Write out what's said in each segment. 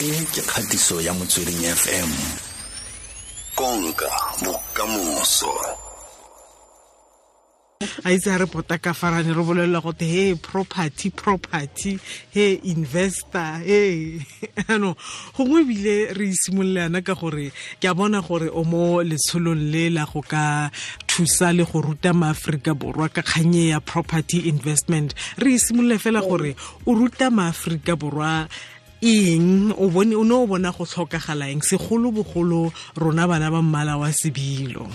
e ke kgatiso ya motsweding fm konka bokamoso. A itse a re pota ka farane re bolelela gote he property property. He investor. He ano gongwe ebile re simololana ka gore ke a bona gore o mo letsholong le la go ka thusa le go ruta maaforika borwa ka kganye ya property investment. Re simolole fela gore o ruta maaforika borwa eng o bone o ne o bona go tlhokagala eng segolo bogolo rona bana ba mmala wa sebilo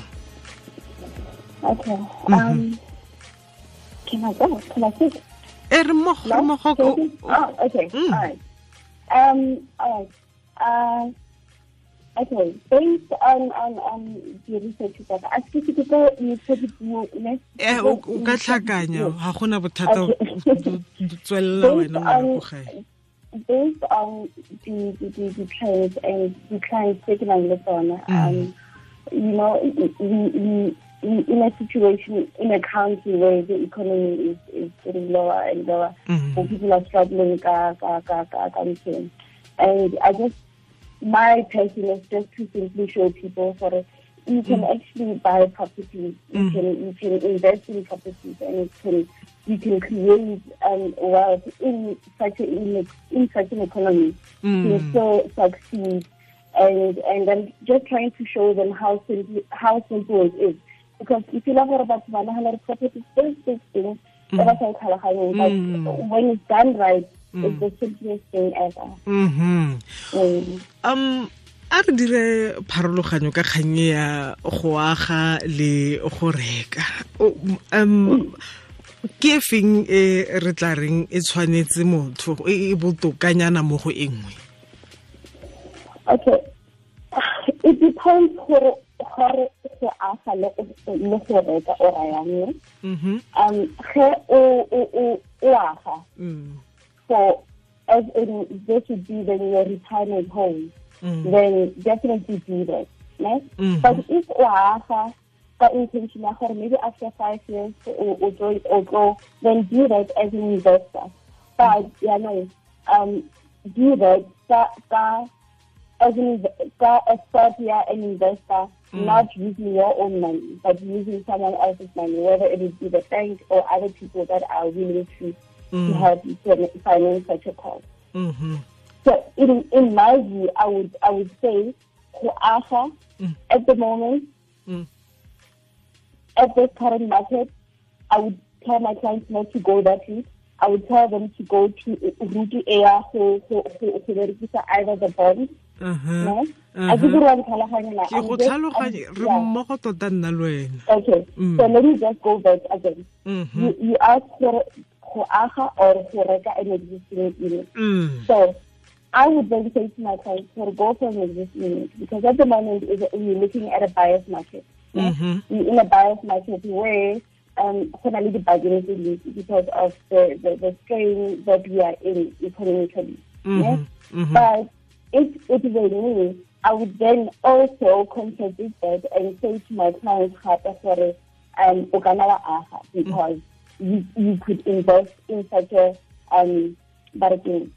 Okay. Um, can I go? Can I speak? e re mmogo re mmogo ko- Oh, okay. Mm. All right. Um, all right. Uh, okay. Based on on on the research that I speak to people, you said it more less. eh o o ka tlhakanya ga gona bothata Okay. tswelela Based wena on ngwana ko gae based on the the, the, the trends and the clients taking on the phone, um, you know, we, we, we in a situation in a country where the economy is, is getting lower and lower, Mhm. and people are struggling, ka, ka, ka, ka, ka, and I just my passion is just to simply show people for it. You can actually buy properties, you Mm. can you can invest in properties, and it can you can create um, wealth in such a in, in such an economy Mm. to still succeed. And and I'm just trying to show them how simple how simple it is. Because if you love about one hundred properties, there's this thing that I think Mm. but when it's done right, Mm. it's the simplest thing ever. mhm Mm. um a re dire pharologanyo ka kganye ya go aga le go reka um ke e feng e re tla reng e tshwanetse motho e e botokanyana mo go e nngwe Okay. It depends gore gore go aga le go reka o rayang. Mhm. Um ge o o o o aga Mm. for as in this would be then your retirement home, Mm. then definitely do that. Right? Mhm. But if o aga ka intention ya gore maybe after five years o o tlo o tlo then do that as an investor. But yeah no um do that ka ka as an ka a third year an investor, not using your own money, but using someone else's money, whether it is be the bank or other people that are willing to to help you to finance such a cause. Mhm. So in in my view, I would I would say to Asha at the moment Mm. at this current market, I would tell my clients not to go that route. I would tell them to go to route air who who who who either the. Uh-huh. I think we're tlhaloganya ke go tlhaloganye re mmogo tota nna le wena Okay, Mm. so let me just go back again. Mhm. You you ask for go aga or go reka an existing unit. Mm. So I would then say to my clients to go for an existing unit because at the moment is we're looking at a buyer's market. yeah? Mhm. We're in a buyer's market where um finally the bargaining is because of the, the, the strain that we are in economically. yeah? Mhm. Mhm. But if it were me, I would then also contradict that and say to my clients, sorry, um, o ka nna wa aga because you, you could invest in such a um bargain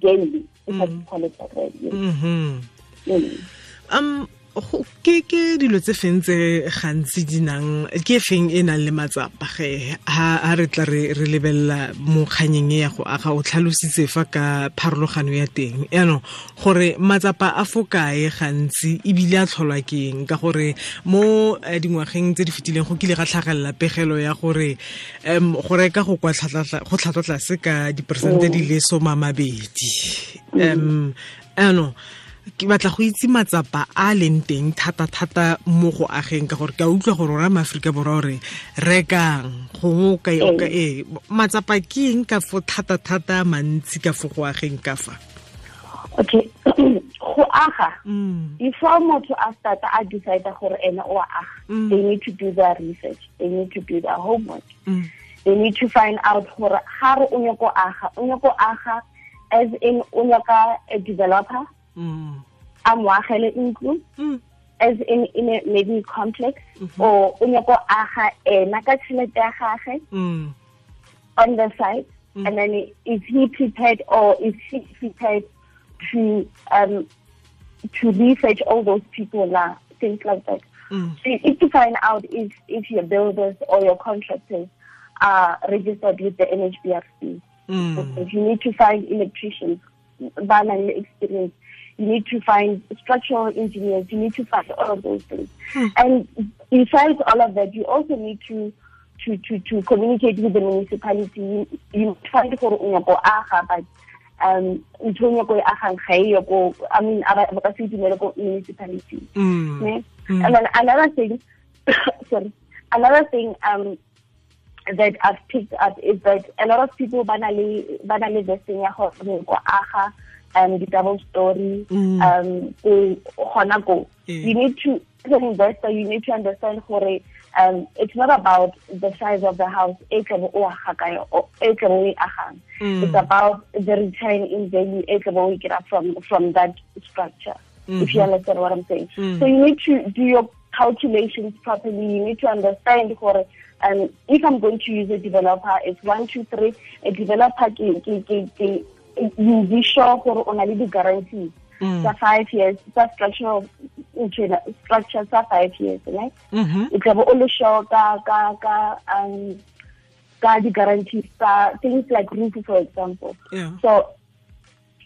game, if I could call it that way. yes. Mhm. Mm. um go- ke ke dilo tse feng tse gantsi di nang ke e feng e nang le matsapa ge ha re tla re re lebelela mo kganyeng e ya go aga o tlhalositse fa ka pharologano ya teng. Yaanong gore matsapa a fokae gantsi ebile a tlholwa ke ka gore mo eh, dingwageng tse di fetileng go kile ga tlhagelela pegelo ya gore um go reka go tlhatlwa tlase ka diperesente di le somamabedi um ano ke batla go itse matsapa a leng teng thata-thata mo go ageng ka gore ka utlwa gore maaforika borwa ore rekang gongwe ka e- e. Matsapa ke eng ka fo thata-thata mantsi ka fo go ageng ka fa? Okay, go aga. Mm, before motho a starta a decide gore ena o aga Mm. they need to do their research they need to do their homework. Mm, they need to find out gore ga re o nyako aga o nyako aga as in o nyaka a developer mm, a moagele ntlo mm, as in in a maybe complex or o nyako aga ena ka tšhelete ya gage mm, on the side and then is he prepared or is she prepared to um, to research all those people now, things like that. Mm. So you need to find out if, if your builders or your contractors are registered with the NHBRC. Mm. You need to find electricians, banal experience. You need to find structural engineers. You need to find all of those things. And besides all of that, you also need to to to, to communicate with the municipality. You, you find for aga, but um ntho e ko e agang ga ko i mean ba ka se dumele ko municipality Mm. ne? and then another thing sorry another thing um that I've picked up is that a lot of people banally banally this thing ya go aga um the double story Mm. um go gona go you need to as an investor you need to understand gore um it's not about the size of the house e tlabe o aga ka yo- o- e tlabe o e agang Mm. it's about the return in value e tlabe o e from from that structure if you understand what i'm saying Mm. so you need to do your calculations properly you need to understand gore um, if I'm going to use a developer, it's one, two, three. A developer, ke, ke, ke, you be sure for only the guarantee. Mm. For five years, for structural structure, for five years, right? Mhm. It's about only sure ka, ka, ka, um, ka the guarantees, ka, things like roof, for example. Yeah. So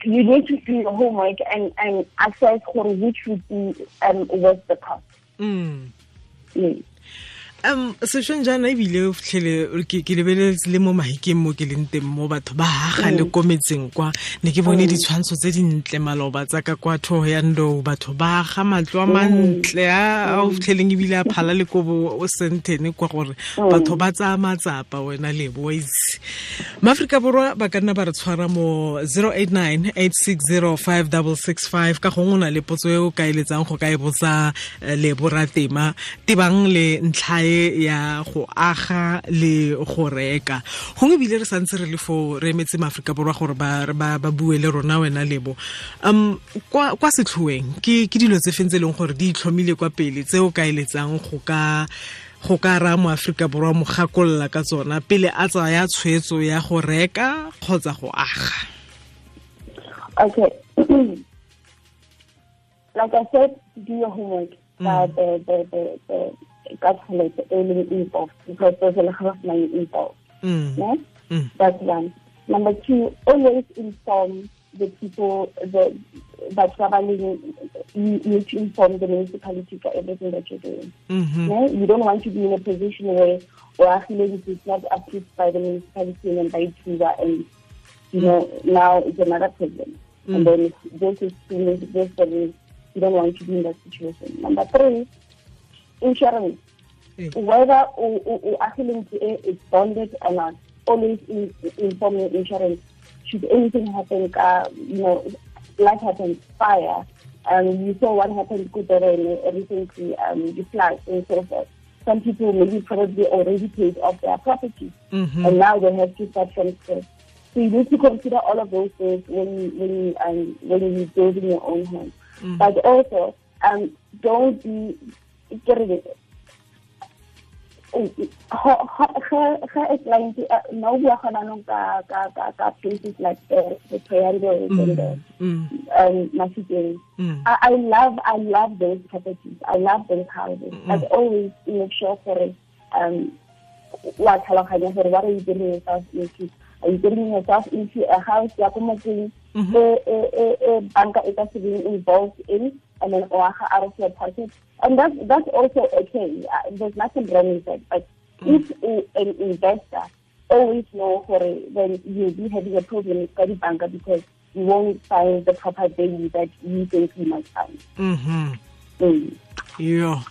you need to do your homework and, and assess for which would be um, worth the cost. Mm. Yes. Um sešweng jaana ebile o fitlhele ke ke lebeletse le mo mahikeng mo ke leng teng mo batho ba haga le kometseng kwa ne ke bone ditshwantsho tse dintle maloba tsa ka kwa thohoyando batho ba aga matlo a mantle a o fitlheleng ebile a phala le ko bo o sentene kwa gore batho ba tsaya matsapa wena lebo wa itse maaforika borwa ba ka nna ba re tshwara mo 089 8605665 ka gongwe o na le potso e o ka eletsang go ka e botsa leboratema. Lebo ratema tebang le ntlha e ya go aga le go reka gongwe ebile re santse re le fo re emetse maaforika borwa gore ba, ba, ba bue le rona wena lebo um kwa, kwa setlhoeng ke, ke dilo tse feng tse e leng gore di itlhomile kwa pele tse o ka eletsang go ka go ka raya moaforika borwa mo gakolola ka tsona pele a tsaya tshwetso ya go reka kgotsa go aga Okay. like I said, do your homework. But the the the the calculate the early involved because there's a lot of money involved. Mm, Yeah? Mm. That's one. Number two, always inform the people that that traveling. You need to inform the municipality for everything that you're doing. mhm, Yeah? You don't want to be in a position where or actually it's not approved by the municipality and by Cuba and you know, now it's another problem. And then this is this is you don't want to be in that situation. Number three, insurance. Eh. Whether actually it's bonded or not, always in, inform your insurance. Should anything happen, uh, you know, life happens, fire, um, you saw what happened to the recently, um, the floods and so forth. Some people maybe probably already paid off their property mhm, and now they have to start from scratch. So you need to consider all of those things when you when you um, when you building your own home. But also, um, don't be get it. Ga a client no bua gona no ka ka ka ka places like the the and the mm, um mm, I, I love I love those properties. I love those houses. But always make sure for it um what tlhaloganya gore what are you getting yourself into? Are you getting yourself into a house ya ko motseng e e banka e ka se being involved in and then or out of your pocket? And that's that's also okay. Uh, There's nothing wrong with that. But if uh, an investor always know for when you'll be having a problem with the bank because you won't find the proper value that you think you might find. mhm. Mm. Yo.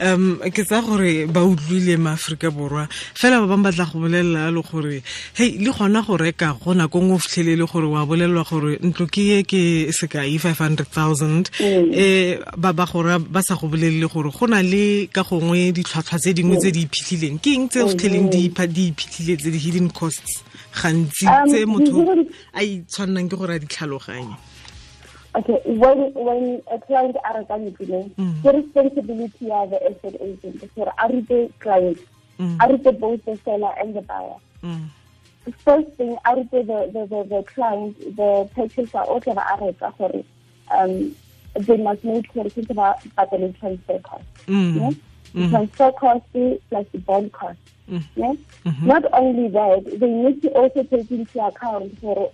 Um ke tsa gore ba utlwile maaforika borwa. Fela ba bangwe batla go bolelela le gore hei le gona go reka go nako ngwe o fitlhelele gore wa bolelelwa gore ntlo ke ye ke sekai five hundred thousand. Mm. um ba ba gore ba sa go bolelele gore go na le ka gongwe ditlhwatlhwa tse dingwe tse di iphitlhileng. Ke eng tse o fitlheleng di ipha- di iphitlhile tse di-hidden costs gantsi Um, tse motho a itshwannang ke gore a di tlhaloganye Okay, when when a client are ntlo the responsibility of the estate agent is for a rute client, Mm. a rute both the seller and the buyer. Mm, first thing a rute the, the, the, the client the purchaser o tle ba a reka gore um they must make sure ke ba patele transfer cost Mm. yeah? the transfer cost plus the bond cost yeah? not only that they need to also take into account for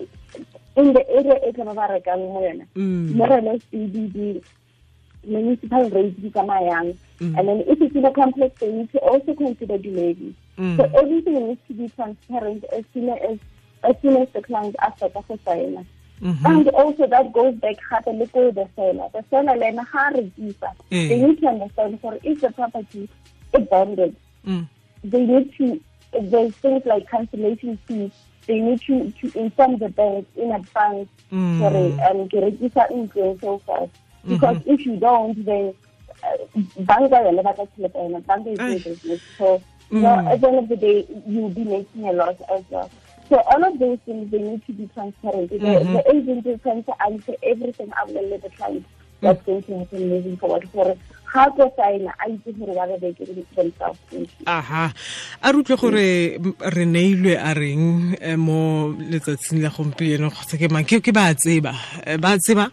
in the area e tla ba ba rekang mo yona Mm. more or less the, the, the municipal rates di tsamayang and then if it's in a complex they need to also consider the levies Mm. so everything needs to be transparent as soon as as soon as the client asks for go sign Mhm. and also that goes back gape le ko the seller the seller le ena ga rekisa they need to understand for if the property is bonded Mm. they need to there's things like cancellation fees they need to, to inform the bank in advance Mm. for um ke rekisa ntlo and so forth because if you don't then uh, banka yone ba tla tšhelete yone banka is your business so you know, at the end of the day you'll be making a loss as well. So all of those things they need to be transparent. The, the agent is trying to answer everything out let the client what's going to happen moving forward for how to saena a itse gore ba be they themselves aha. A re utlwe gore re neilwe a reng eh, mo letsatsing la gompieno kgotsa ke mang? Ke ba tseba. Eh, ba tseba?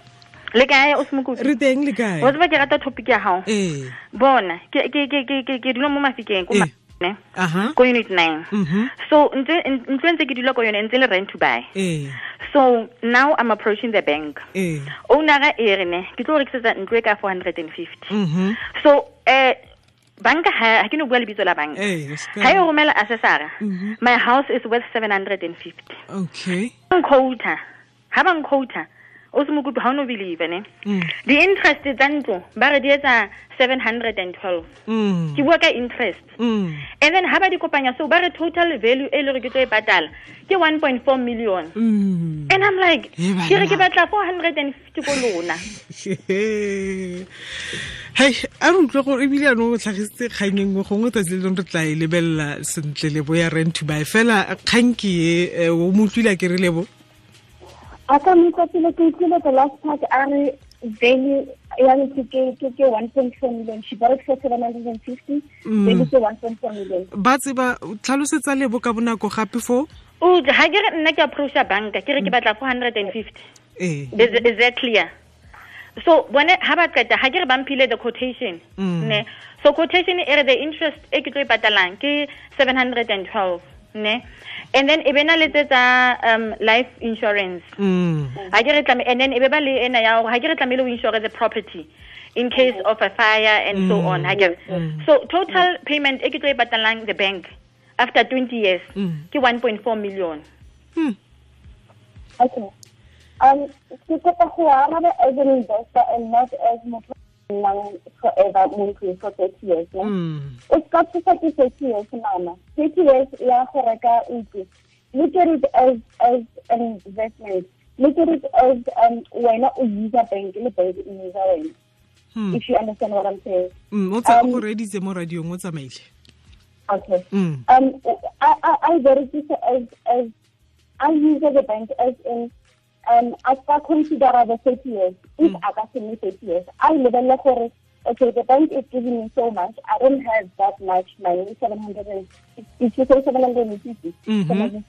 Le kae o semokutu re teng le o kae tseba ke rata topic ya gago ee. Bona. Ke ke ke ke ke ke mo mafikeng ko Eh. mane aha. Ko unit nine. Mhm. so ntse ntlo ntse ke dula ko yone ntse le rent to buy. Ee so now i'm approaching the bank. Ee ownera e re ne ke tlo rekisetsa ntlo e ka four hundred and fifty. Mhm. so um banka ha ke no bua lebitso la banka. Ka- ha e romela assessora Mhm. my house is worth seven hundred and fifty. Okay. Nkouta ha ba nkouta o se mokopi ga o no believe ne? Mm. di-interest tsa ntlo ba re di etsa seven hundred and twelve. Mm. ke bua ka interest. Mm. and then ga ba di kopanya so ba re total value e le gore ke tlo e patala ke one point four million. Mm. and i'm like ke re ke batla four hundred and fifty ko lona. Hei a re utlwa gore ebile ano o tlhagisitse kgang e nngwe gongwe tsatsi le leng re tla e lebelela sentle lebo ya rent to buy. Fela kgang ke e eh, o mo utlwile a ke re lebo a ka motsatsile ke utlwile the last part a re value ya ke ke ke one point four million. She bought it for seven hundred and fifty value ke one point four million. Ba tseba tlhalosetsa lebo ka bonako gape fo? O ga ke re nna ke approacha banka ke re ke batla four hundred and fifty. Ee. Is, is that clear? So bone ha ba qeta ha ke re bamphile the quotation Mm. ne? So quotation e re the interest e ke tlo e patalang ke seven hundred and twelve ne? And then e be na le tse tsa um life insurance. Mm. ha ke re tlame and then e be ba le ena ya gore ha ke re tlamehile o insure the property in case of a fire and so on ha ke re. So total payment e ke tlo e patalang the bank after 20 years Mm. ke 1.4 million. Hmm. okay. Um ke kopa go araba as an investor and not as motho a nnang forever mo ntlong for thirty years ne o ska thusa ke thirty years mama. Thirty years ya go reka ntlo. Look at it as as an investment. Look at it as um wena o user bank le bank e user wena. Hmm. if you understand what i'm saying. Mm, o tsa Um, go reditse mo radiong o tsamaile. Okay. Mm. um I I I verify as as I use the bank as in um I start consider the 30 years if I got me 30 years I level gore okay the bank is giving me so much I don't have that much money 700 and if you say 750 Mhm.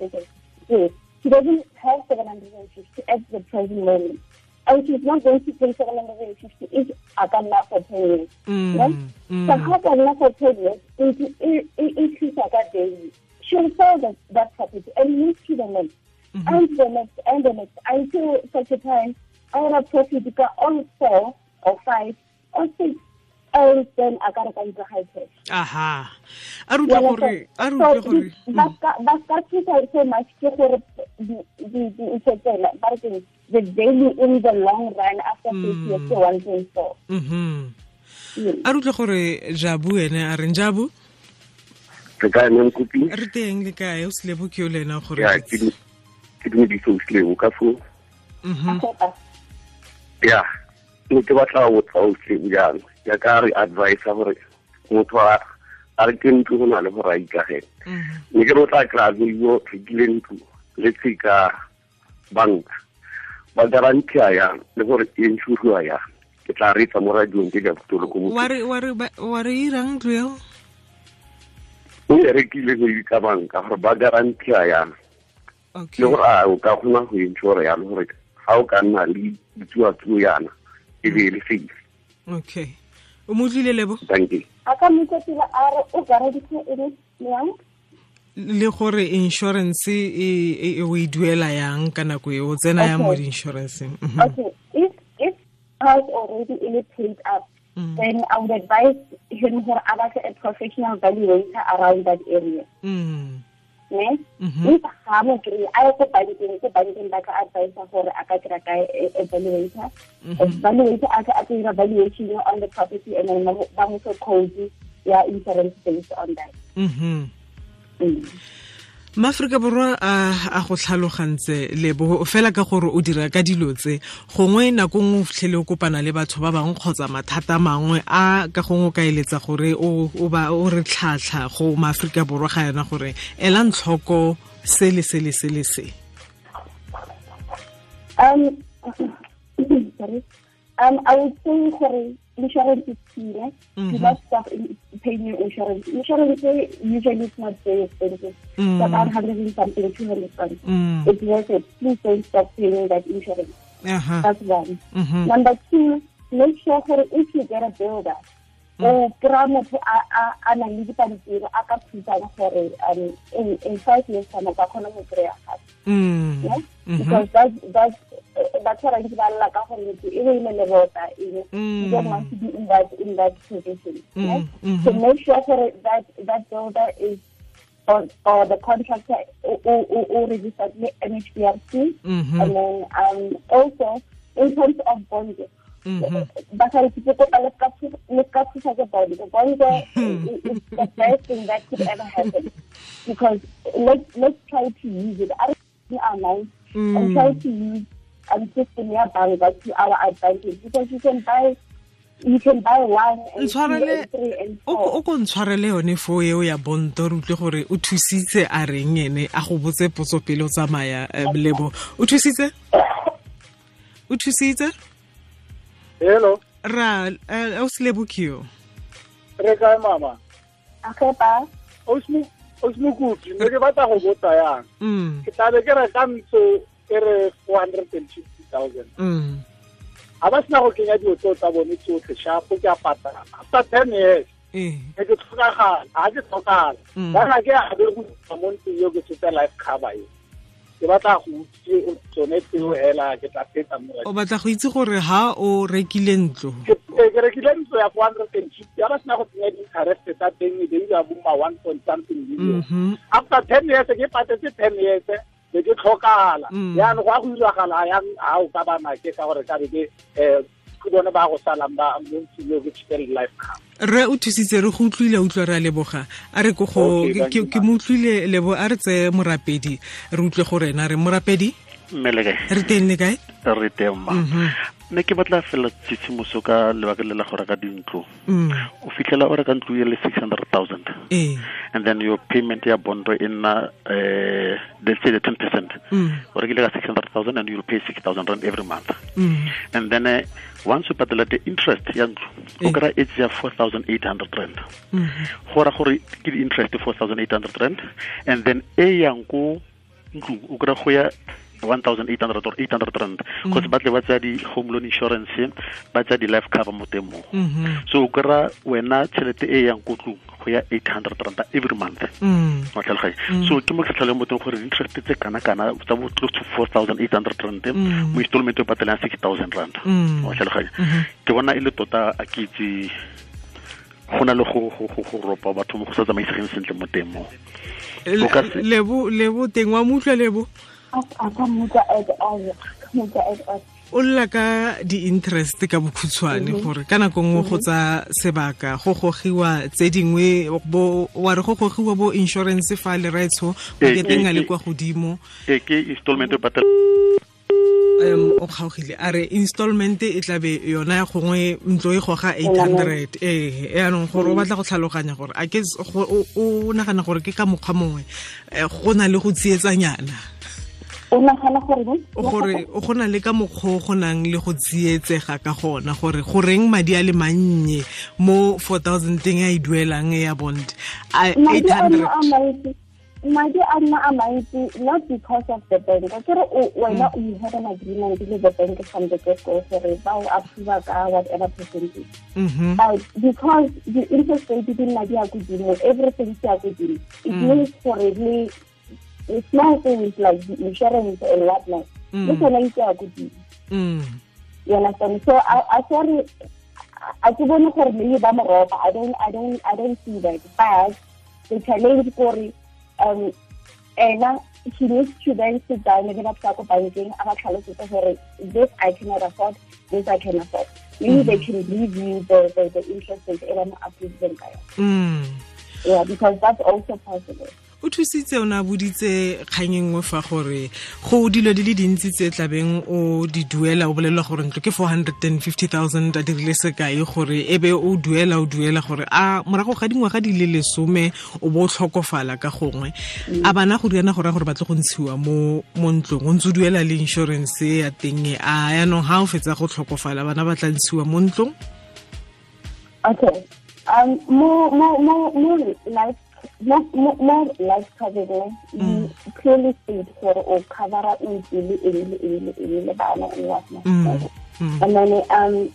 yes she doesn't have 750 at the present moment and she's not going to pay 750 if I can not for 10 years Mm. right? Mm. So how can not for 10 years increase that daily? She'll sell that, that property and move to the next, and the next, and the next, until such a time, our profit all four or five or six. And then cash. aha a re gore a re gore Mm. ba thusa so much ke gore di- di di itsetsela ba re keng, the value in the long run after thirty years ke one point four. Mhm. Yes. a rutlwe gore jabu ene a reng jabu re ka nkopi re teng le kae o selebo ke le ena gore ke du- ke dumedise o sileng ka foo Mhm. Okay, ya ne ke batla go botsa o sileng jang ya ka re advisa gore motho a a re ke ntlo go na le gore a ikagele Mhm. ne ke re o tla kry-a yo rekile ntlo le tse ka banka ba garantia yang le gore e insuriwa yang ke tla reetsa mo radiong ke ja botolo ko wa re wa re ba- wa re irang ntlo eo o e rekile go ka banka gore ba garantia yang okay le gore a o ka kgona go insure yalo gore ga o ka nna le ditsuatsuo yana e be e le safe. Okay. O mo utlwile lebo? Thank you. A ka moketila a re o gareditse eng yang? Le gore insurance e e- e o e duela yang ka nako e o tsena yang mo di-insuranceng Mhm. Okay, if if has already is paid up, then I would advise him for a professional valuator around that area. Mm. Ne? Mhm. If ha mo kry a ye ko bankeng ko bankeng ba ka advise gore a ka kry ka e- evaluator. Evaluator a ka a tla dira valuation on the property and then ba mo- fe code ya insurance based on that. Mhm. Mm. Maaforika borwa a go tlhalogantse lebo fela ka gore o dira ka dilo tse gongwe nako nngwe o fitlhele o kopana le batho ba bangwe kgotsa mathata mangwe a ka gongwe o ka eletsa gore o re tlhatlha go maaforika borwa ga yana gore ela ntlhoko se le se le se le se Um. Um, I would say for insurance is key. Eh? Mhm. Do not stop in paying your insurance. Insurance eh, usually is not very expensive. Mm. It's about 100 and something, 200 pounds. Mm. It's worth it. Please don't stop paying that insurance. aha That's one. Mhm. Number two, make sure for if you get a builder, o kry-a motho a- nang le dipampiri a ka thusang gore um, in, in five years time o ka kgona go kry-a gape Mm. Mhm. because that's that's uh, batho ba bantsi ba lla ka gore motho e be ile le bota ene Mm. you don't want to be in that in that position Mm, yeah? mhm. so make sure for that that builder is or, or the contractor o o- o o registered NHBRC Mhm. and then um also in terms of bond Mhm. ba sa re ke kopa le ka thu- le ka thusa ke bond bond is is the best thing that could ever happen because let's let's try to use it I don't our minds Mm. and try to use um system ya banka to our advantage because you can buy you can buy one and two ntshwarele and three and o ko- four. o ko ntshwarele yone fo eo ya bonto re utlwe gore o thusitse a reng ene? A go botse potso pele o tsamaya um, lebo o thusitse? O thusitse? Hello? Ra uh, o se lebokio re kae mama? Okay ba osmokuti ne ke batla go botsa yang? Mm. Ke tlabe ke reka ntso e re four hundred and fifty thousand. Mm. Ga ba sena go kenya dilo tsa bone tsotlhe shapo ke a patala. After ten years eh. ne ke tlhokagala ga ke tlhokala Mm. bana ke a be go tsa mo ntlong yo ke tshotse life cover e ke batla go itse tsone tseo hela ke tla fetsa mo o batla go itse gore ha o rekile ntlo ke eh, rekile ntlo ya four hundred and fifty ga ba sena go tsenya di-interest tsa teng e be di a boma one point something million Mhm. after ten years ke patetse ten years be ke tlhokala Mm. yaanong go a go iragala yang ha o ka bana ke ka gore ka be ke um ke bone ba go salang ba ke tshitele life cover. Re o thusitse re go utlwile utlwa re a leboga. A re ko go ke mo utlwile lebo a re tseye morapedi. Re utlwe gore na re morapedi? Mmele kae re teng le kae? Re teng ma. Mhm. Ne ke batla fela tsitshimoso ka lebaka le la go reka dintlo Mm. o fitlhela o reka ntlo e le six hundred thousand eh and then your payment ya bondo e nna um let's say the ten percent Mm. o rekile ka six hundred thousand and you'll pay six thousand rand every month Mm. and then uh, once o patela the interest ya ntlo o kry-a age ya four thousand eight hundred rand Mhm. go ra gore ke di-interest four thousand eight hundred rand and then e yang ko ntlong o kry-a go ya one thousand eight hundred or eight hundred rand. Because ba tle ba tsaya di-home loan insurance ba tsaya di-life cover mo teng moo. Mhm. so o kry-a wena tšhelete e yang ko tlong go ya eight hundred rand every month. Mm. wa tlhaloganya? So ke mo ke sa tlhaleng mo teng gore interest tse kana-kana tsa bo close to four thousand eight hundred rand Mm. mo installment o patelang six thousand rand. Mm. wa tlhaloganya? Ke bona e le tota a ke itse go na le go ropa batho mo go sa tsamaisegeng sentle mo teng mo O ka se- lebo lebo teng wa mo utlwa lebo o lla ka di-interest ka bokhutshwane gore ka nako nngwe go tsa sebaka go gogiwa tse dingwe bo wa re go gogiwa bo insurance fa le raitsho Eh, maketeng a le kwa godimo. e um o kgaogile. A re installment e tlabe yona gongwe ntlo e goga 800 ee yaanong gore o batla go tlhaloganya gore a ke o nagana gore ke ka mokgwa mongwe eh, go na le go tsietsanyana o nagana gore o gore o go na le ka mokgwa o go nang le go tsietsega ka gona gore goreng madi a le mannye mo 4000 teng a e duelang ya bond? Eight madi a 800 a mantsi. Madi a nna a mantsi not because of the bank. Ke re wena o had an agreement le the bank from the get go gore ba o approve ka whatever percentage. Mhm. but because the interest rate di nna di ya kodimo everything se ya kodimo it means gore really small things like the insurance and whatnot le tsone itse a godimo Mm. you understand? So i i sorry a ke bone gore maybe ba moropa i don't i don't i don't see that. But the challenge gore um ena he needs to then sit down le batho ba ko bankeng a ba tlhalosetse gore this i cannot afford this i can afford. Maybe they can give you the the, the interest rate e ba mo approveng ka yona Mm. yeah because that's also possible o thusitse o ne a boditse kgang engwe fa gore go dilo di le dintsi tse tlabeng o di duela o bolelelwa gore ntlo ke 450000 a dirile sekae gore e be o duela o duela gore a morago ga dingwaga di le lesome o bo o tlhokofala ka gongwe a bana go riana gore gore ba tle go ntshiwa mo ntlong o ntse o duela le insurance ya teng e a yaanong ga o fetsa go tlhokofala bana ba tla ntshiwa mo ntlong Okay. Um, mo, mo, mo, mo life, more, life coverage. You mm. clearly state for or cover up in really, really, really, really bad and whatnot. Mm. And then, um,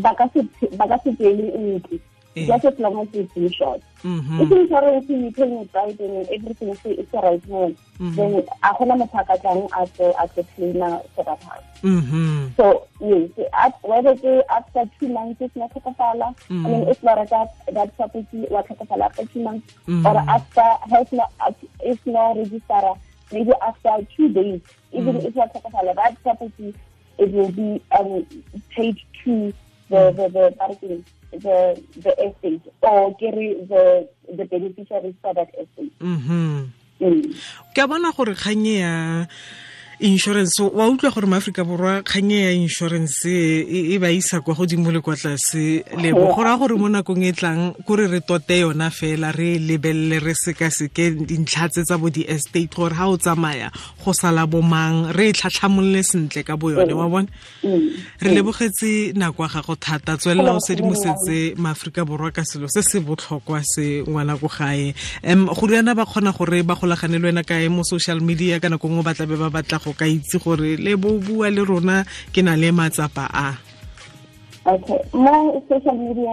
bakasi, bakasi daily in Eh. Just as long as it's insured. Mhm. If insurance you paying it right and everything is it's the right one, then a gona motho a ka tlang a tlo a tlo claima for that house. Mhm. So yes, at, whether they after two months it's not Kakafala, I mean if not that that property or Kakafala after two months or after has not it's not registered maybe after two days, even if not Kakafala, that property it will be um paid to the the the parking the the estate or carry the the beneficiaries for that estate. Mhm. Mm. ke a bona gore kganye ya insurance. Wa utlwa gore maaforika borwa kganye ya insurance e e ba isa kwa godimo le kwa tlase. Lebo go raya gore mo nakong e tlang kore re tote yona fela re e lebelele re sekaseke dintlha tse tsa bo di-estate gore ga o tsamaya go sala bomang re e tlhatlhamolole sentle ka bo yone wa bone re lebogetse nako ya gago thata tswelela o sedimosetse maaforika borwa ka selo se se botlhokwa se ngwana ko gae. Um go riana ba kgona gore ba golagane le wena kae mo social media ka nako ngwe ba tlabe ba batla go ka itse gore le bo bua le rona ke na le matsapa a Okay. Mo social media,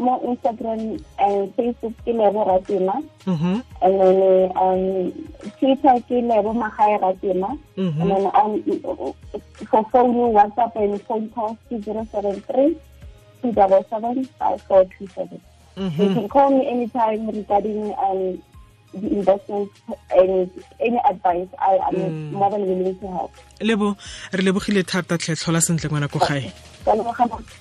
mo Instagram and Facebook ke Lebo ratema Mhm, And then um, Twitter ke Lebo magae ratema mhm. And then um, for phone, WhatsApp and phone calls, 073 277 5427. You can call me anytime regarding um, the investment and any advice. I am mm. more than willing to help. lebo re lebogile thata tlhe tlhola sentle ngwana ko gae Ka leboga mama.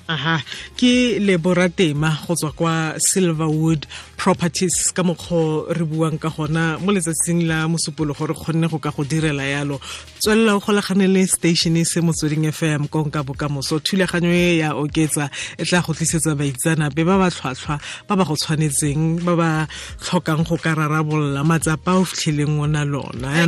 Aha ke Lebo Ratema go tswa kwa silverwood properties ka mokgwa re buang ka gona mo letsatsing la mosupologo re kgonne go ka go direla yalo. Tswelela o golagane le station se motsweding fm konka bokamoso. Thulaganyo e ya oketsa e tla go tlisetsa baitsanape ba ba tlhwatlhwa ba ba go tshwanetseng ba ba tlhokang go ka rarabolola matsapa o fitlheleng o na lona